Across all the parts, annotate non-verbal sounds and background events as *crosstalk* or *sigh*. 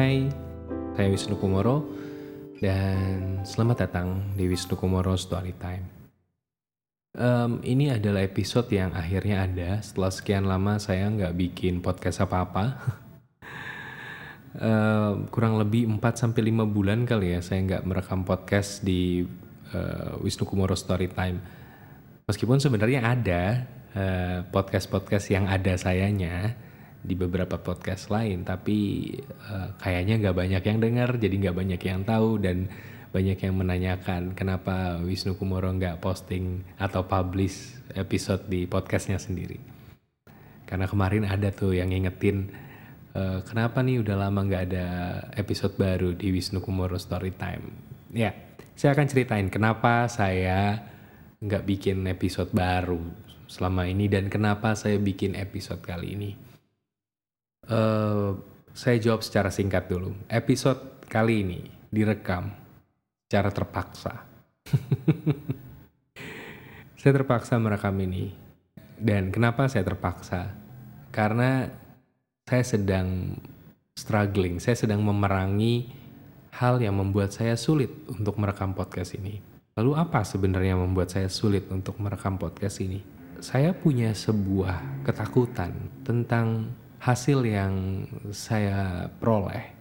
Hai, saya Wisnu Kumoro dan selamat datang di Wisnu Kumoro Storytime. Um, ini adalah episode yang akhirnya ada setelah sekian lama saya nggak bikin podcast apa-apa. uh, kurang lebih 4-5 bulan kali ya saya nggak merekam podcast di uh, Wisnu Kumoro Storytime. Meskipun sebenarnya ada uh, podcast-podcast yang ada sayanya, di beberapa podcast lain tapi uh, kayaknya nggak banyak yang dengar jadi nggak banyak yang tahu dan banyak yang menanyakan kenapa Wisnu Kumoro nggak posting atau publish episode di podcastnya sendiri. Karena kemarin ada tuh yang ngingetin uh, kenapa nih udah lama nggak ada episode baru di Wisnu Kumoro Storytime ya saya akan ceritain kenapa saya nggak bikin episode baru selama ini dan kenapa saya bikin episode kali ini Uh, saya jawab secara singkat dulu. Episode kali ini direkam secara terpaksa. *laughs* saya terpaksa merekam ini. Dan kenapa saya terpaksa? Karena saya sedang struggling, saya sedang memerangi hal yang membuat saya sulit untuk merekam podcast ini. Lalu apa sebenarnya membuat saya sulit untuk merekam podcast ini? Saya punya sebuah ketakutan tentang hasil yang saya peroleh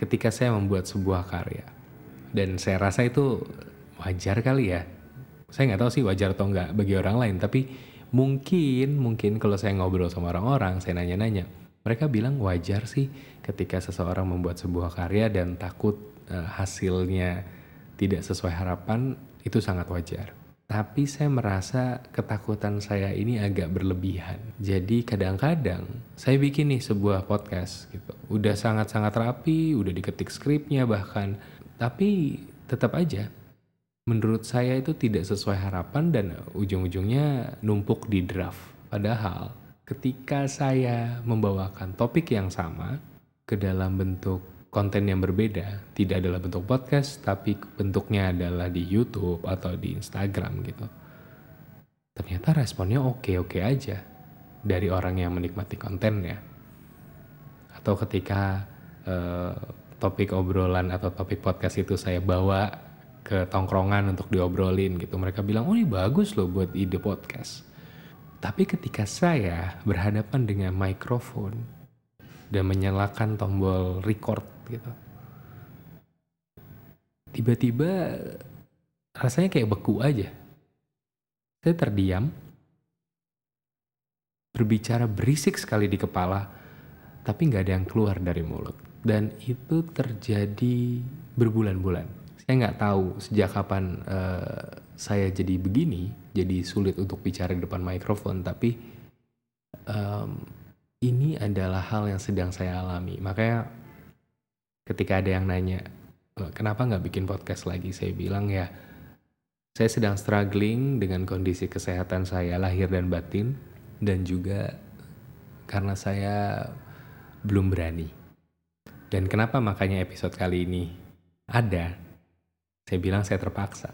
ketika saya membuat sebuah karya. Dan saya rasa itu wajar kali ya. Saya nggak tahu sih wajar atau nggak bagi orang lain, tapi mungkin mungkin kalau saya ngobrol sama orang-orang, saya nanya-nanya, mereka bilang wajar sih ketika seseorang membuat sebuah karya dan takut uh, hasilnya tidak sesuai harapan, itu sangat wajar. Tapi saya merasa ketakutan saya ini agak berlebihan. Jadi kadang-kadang saya bikin nih sebuah podcast gitu. Udah sangat-sangat rapi, udah diketik skripnya bahkan. Tapi tetap aja menurut saya itu tidak sesuai harapan dan ujung-ujungnya numpuk di draft. Padahal ketika saya membawakan topik yang sama ke dalam bentuk konten yang berbeda, tidak adalah bentuk podcast, tapi bentuknya adalah di YouTube atau di Instagram gitu. Ternyata responnya oke-oke aja dari orang yang menikmati kontennya. Atau ketika uh, topik obrolan atau topik podcast itu saya bawa ke tongkrongan untuk diobrolin gitu, mereka bilang, oh ini bagus loh buat ide podcast. Tapi ketika saya berhadapan dengan mikrofon dan menyalakan tombol record gitu. Tiba-tiba rasanya kayak beku aja. Saya terdiam. Berbicara berisik sekali di kepala tapi nggak ada yang keluar dari mulut. Dan itu terjadi berbulan-bulan. Saya nggak tahu sejak kapan uh, saya jadi begini jadi sulit untuk bicara di depan mikrofon tapi um, ini adalah hal yang sedang saya alami. Makanya ketika ada yang nanya kenapa nggak bikin podcast lagi? Saya bilang ya saya sedang struggling dengan kondisi kesehatan saya lahir dan batin dan juga karena saya belum berani. Dan kenapa makanya episode kali ini ada? Saya bilang saya terpaksa.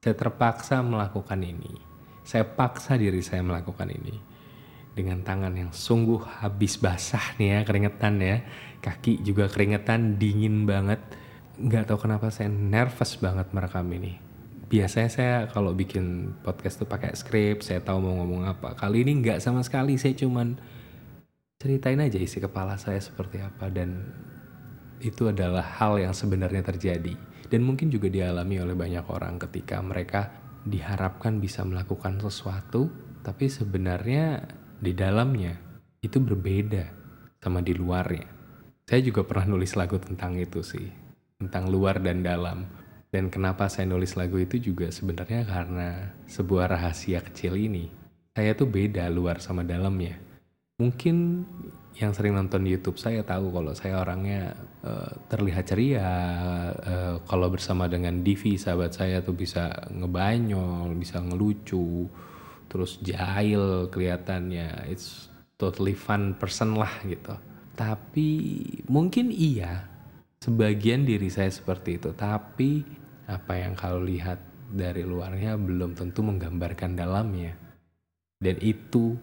Saya terpaksa melakukan ini. Saya paksa diri saya melakukan ini dengan tangan yang sungguh habis basah nih ya keringetan ya. Kaki juga keringetan dingin banget. Nggak tahu kenapa saya nervous banget merekam ini. Biasanya saya kalau bikin podcast tuh pakai skrip saya tahu mau ngomong apa. Kali ini nggak sama sekali saya cuman ceritain aja isi kepala saya seperti apa. Dan itu adalah hal yang sebenarnya terjadi. Dan mungkin juga dialami oleh banyak orang ketika mereka diharapkan bisa melakukan sesuatu tapi sebenarnya di dalamnya itu berbeda sama di luarnya. Saya juga pernah nulis lagu tentang itu sih, tentang luar dan dalam. Dan kenapa saya nulis lagu itu juga sebenarnya karena sebuah rahasia kecil ini. Saya tuh beda luar sama dalamnya. Mungkin yang sering nonton YouTube saya tahu kalau saya orangnya uh, terlihat ceria. Uh, kalau bersama dengan Divi sahabat saya tuh bisa ngebanyol, bisa ngelucu terus jahil kelihatannya. It's totally fun person lah gitu. Tapi mungkin iya sebagian diri saya seperti itu. Tapi apa yang kalau lihat dari luarnya belum tentu menggambarkan dalamnya. Dan itu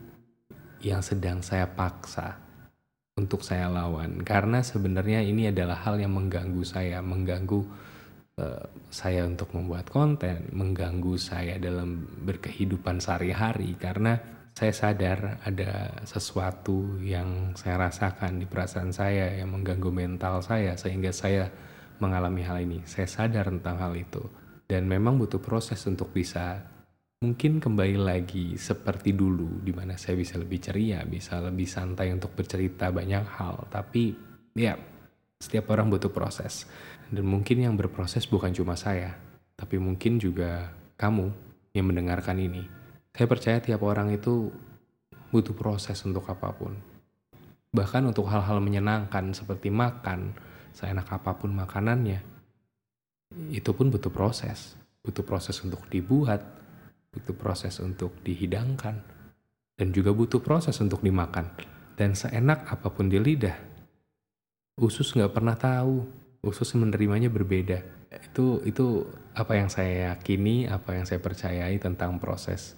yang sedang saya paksa untuk saya lawan. Karena sebenarnya ini adalah hal yang mengganggu saya, mengganggu uh, saya untuk membuat konten, mengganggu saya dalam berkehidupan sehari-hari karena saya sadar ada sesuatu yang saya rasakan di perasaan saya yang mengganggu mental saya sehingga saya mengalami hal ini. Saya sadar tentang hal itu dan memang butuh proses untuk bisa mungkin kembali lagi seperti dulu di mana saya bisa lebih ceria, bisa lebih santai untuk bercerita banyak hal. Tapi ya setiap orang butuh proses. Dan mungkin yang berproses bukan cuma saya, tapi mungkin juga kamu yang mendengarkan ini. Saya percaya tiap orang itu butuh proses untuk apa pun. Bahkan untuk hal-hal menyenangkan seperti makan, seenak apa pun makanannya, itu pun butuh proses. Butuh proses untuk dibuat, butuh proses untuk dihidangkan, dan juga butuh proses untuk dimakan. Dan seenak apa pun di lidah, usus nggak pernah tahu, usus menerimanya berbeda. Itu itu apa yang saya yakini, apa yang saya percayai tentang proses.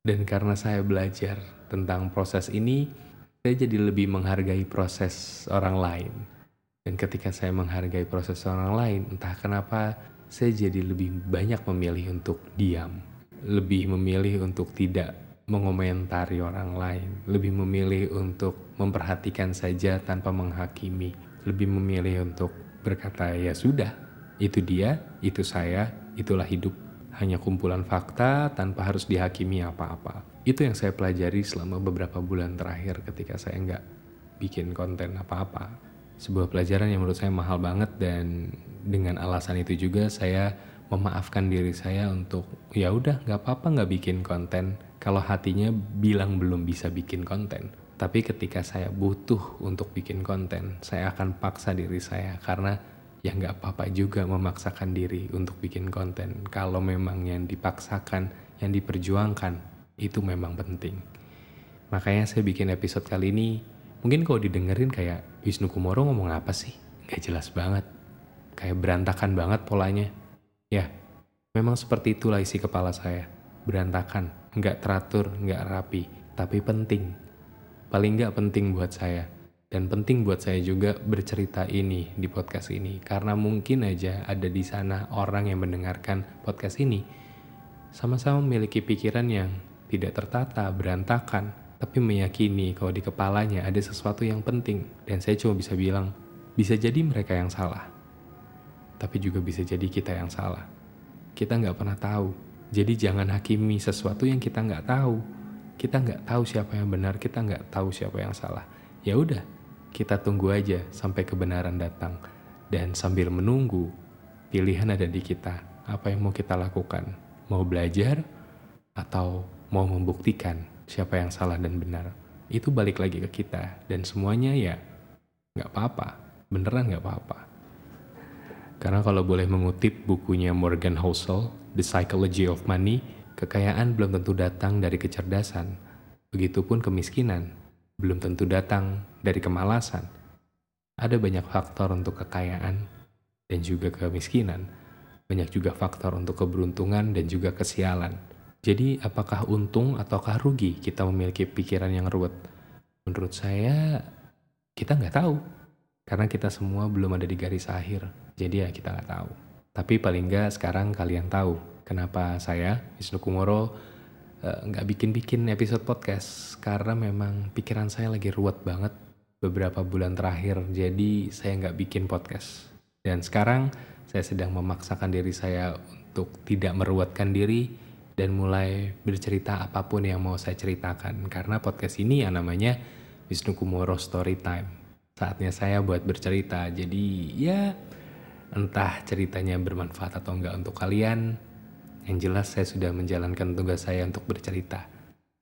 Dan karena saya belajar tentang proses ini, saya jadi lebih menghargai proses orang lain. Dan ketika saya menghargai proses orang lain, entah kenapa saya jadi lebih banyak memilih untuk diam lebih memilih untuk tidak mengomentari orang lain, lebih memilih untuk memperhatikan saja tanpa menghakimi, lebih memilih untuk berkata ya sudah, itu dia, itu saya, itulah hidup. Hanya kumpulan fakta tanpa harus dihakimi apa-apa. Itu yang saya pelajari selama beberapa bulan terakhir ketika saya nggak bikin konten apa-apa. Sebuah pelajaran yang menurut saya mahal banget dan dengan alasan itu juga saya memaafkan diri saya untuk ya udah nggak apa-apa nggak bikin konten kalau hatinya bilang belum bisa bikin konten. Tapi ketika saya butuh untuk bikin konten, saya akan paksa diri saya karena ya nggak apa-apa juga memaksakan diri untuk bikin konten. Kalau memang yang dipaksakan, yang diperjuangkan, itu memang penting. Makanya saya bikin episode kali ini, mungkin kalau didengerin kayak Wisnu Kumoro ngomong apa sih? Gak jelas banget. Kayak berantakan banget polanya Ya, memang seperti itulah isi kepala saya. Berantakan, nggak teratur, nggak rapi, tapi penting. Paling nggak penting buat saya. Dan penting buat saya juga bercerita ini di podcast ini. Karena mungkin aja ada di sana orang yang mendengarkan podcast ini. Sama-sama memiliki pikiran yang tidak tertata, berantakan. Tapi meyakini kalau di kepalanya ada sesuatu yang penting. Dan saya cuma bisa bilang, bisa jadi mereka yang salah tapi juga bisa jadi kita yang salah. Kita nggak pernah tahu. Jadi jangan hakimi sesuatu yang kita nggak tahu. Kita nggak tahu siapa yang benar, kita nggak tahu siapa yang salah. Ya udah, kita tunggu aja sampai kebenaran datang. Dan sambil menunggu, pilihan ada di kita. Apa yang mau kita lakukan? Mau belajar atau mau membuktikan siapa yang salah dan benar? Itu balik lagi ke kita. Dan semuanya ya nggak apa-apa. Beneran nggak apa-apa. Karena kalau boleh mengutip bukunya Morgan Housel, The Psychology of Money, kekayaan belum tentu datang dari kecerdasan. Begitupun kemiskinan belum tentu datang dari kemalasan. Ada banyak faktor untuk kekayaan dan juga kemiskinan. Banyak juga faktor untuk keberuntungan dan juga kesialan. Jadi apakah untung ataukah rugi kita memiliki pikiran yang ruwet? Menurut saya kita nggak tahu. Karena kita semua belum ada di garis akhir. Jadi ya kita nggak tahu. Tapi paling nggak sekarang kalian tahu kenapa saya Wisnu Kumoro eh, nggak uh, bikin-bikin episode podcast karena memang pikiran saya lagi ruwet banget beberapa bulan terakhir. Jadi saya nggak bikin podcast. Dan sekarang saya sedang memaksakan diri saya untuk tidak meruwetkan diri dan mulai bercerita apa pun yang mau saya ceritakan karena podcast ini ya namanya Wisnu Kumoro Storytime. Saatnya saya buat bercerita. Jadi ya Entah ceritanya bermanfaat atau enggak untuk kalian, yang jelas saya sudah menjalankan tugas saya untuk bercerita.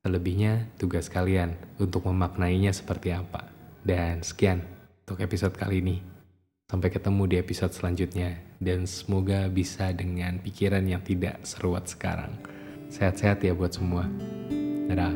Selebihnya tugas kalian untuk memaknainya seperti apa. Dan sekian untuk episode kali ini. Sampai ketemu di episode selanjutnya dan semoga bisa dengan pikiran yang tidak seruat sekarang. Sehat-sehat ya buat semua. Dadah.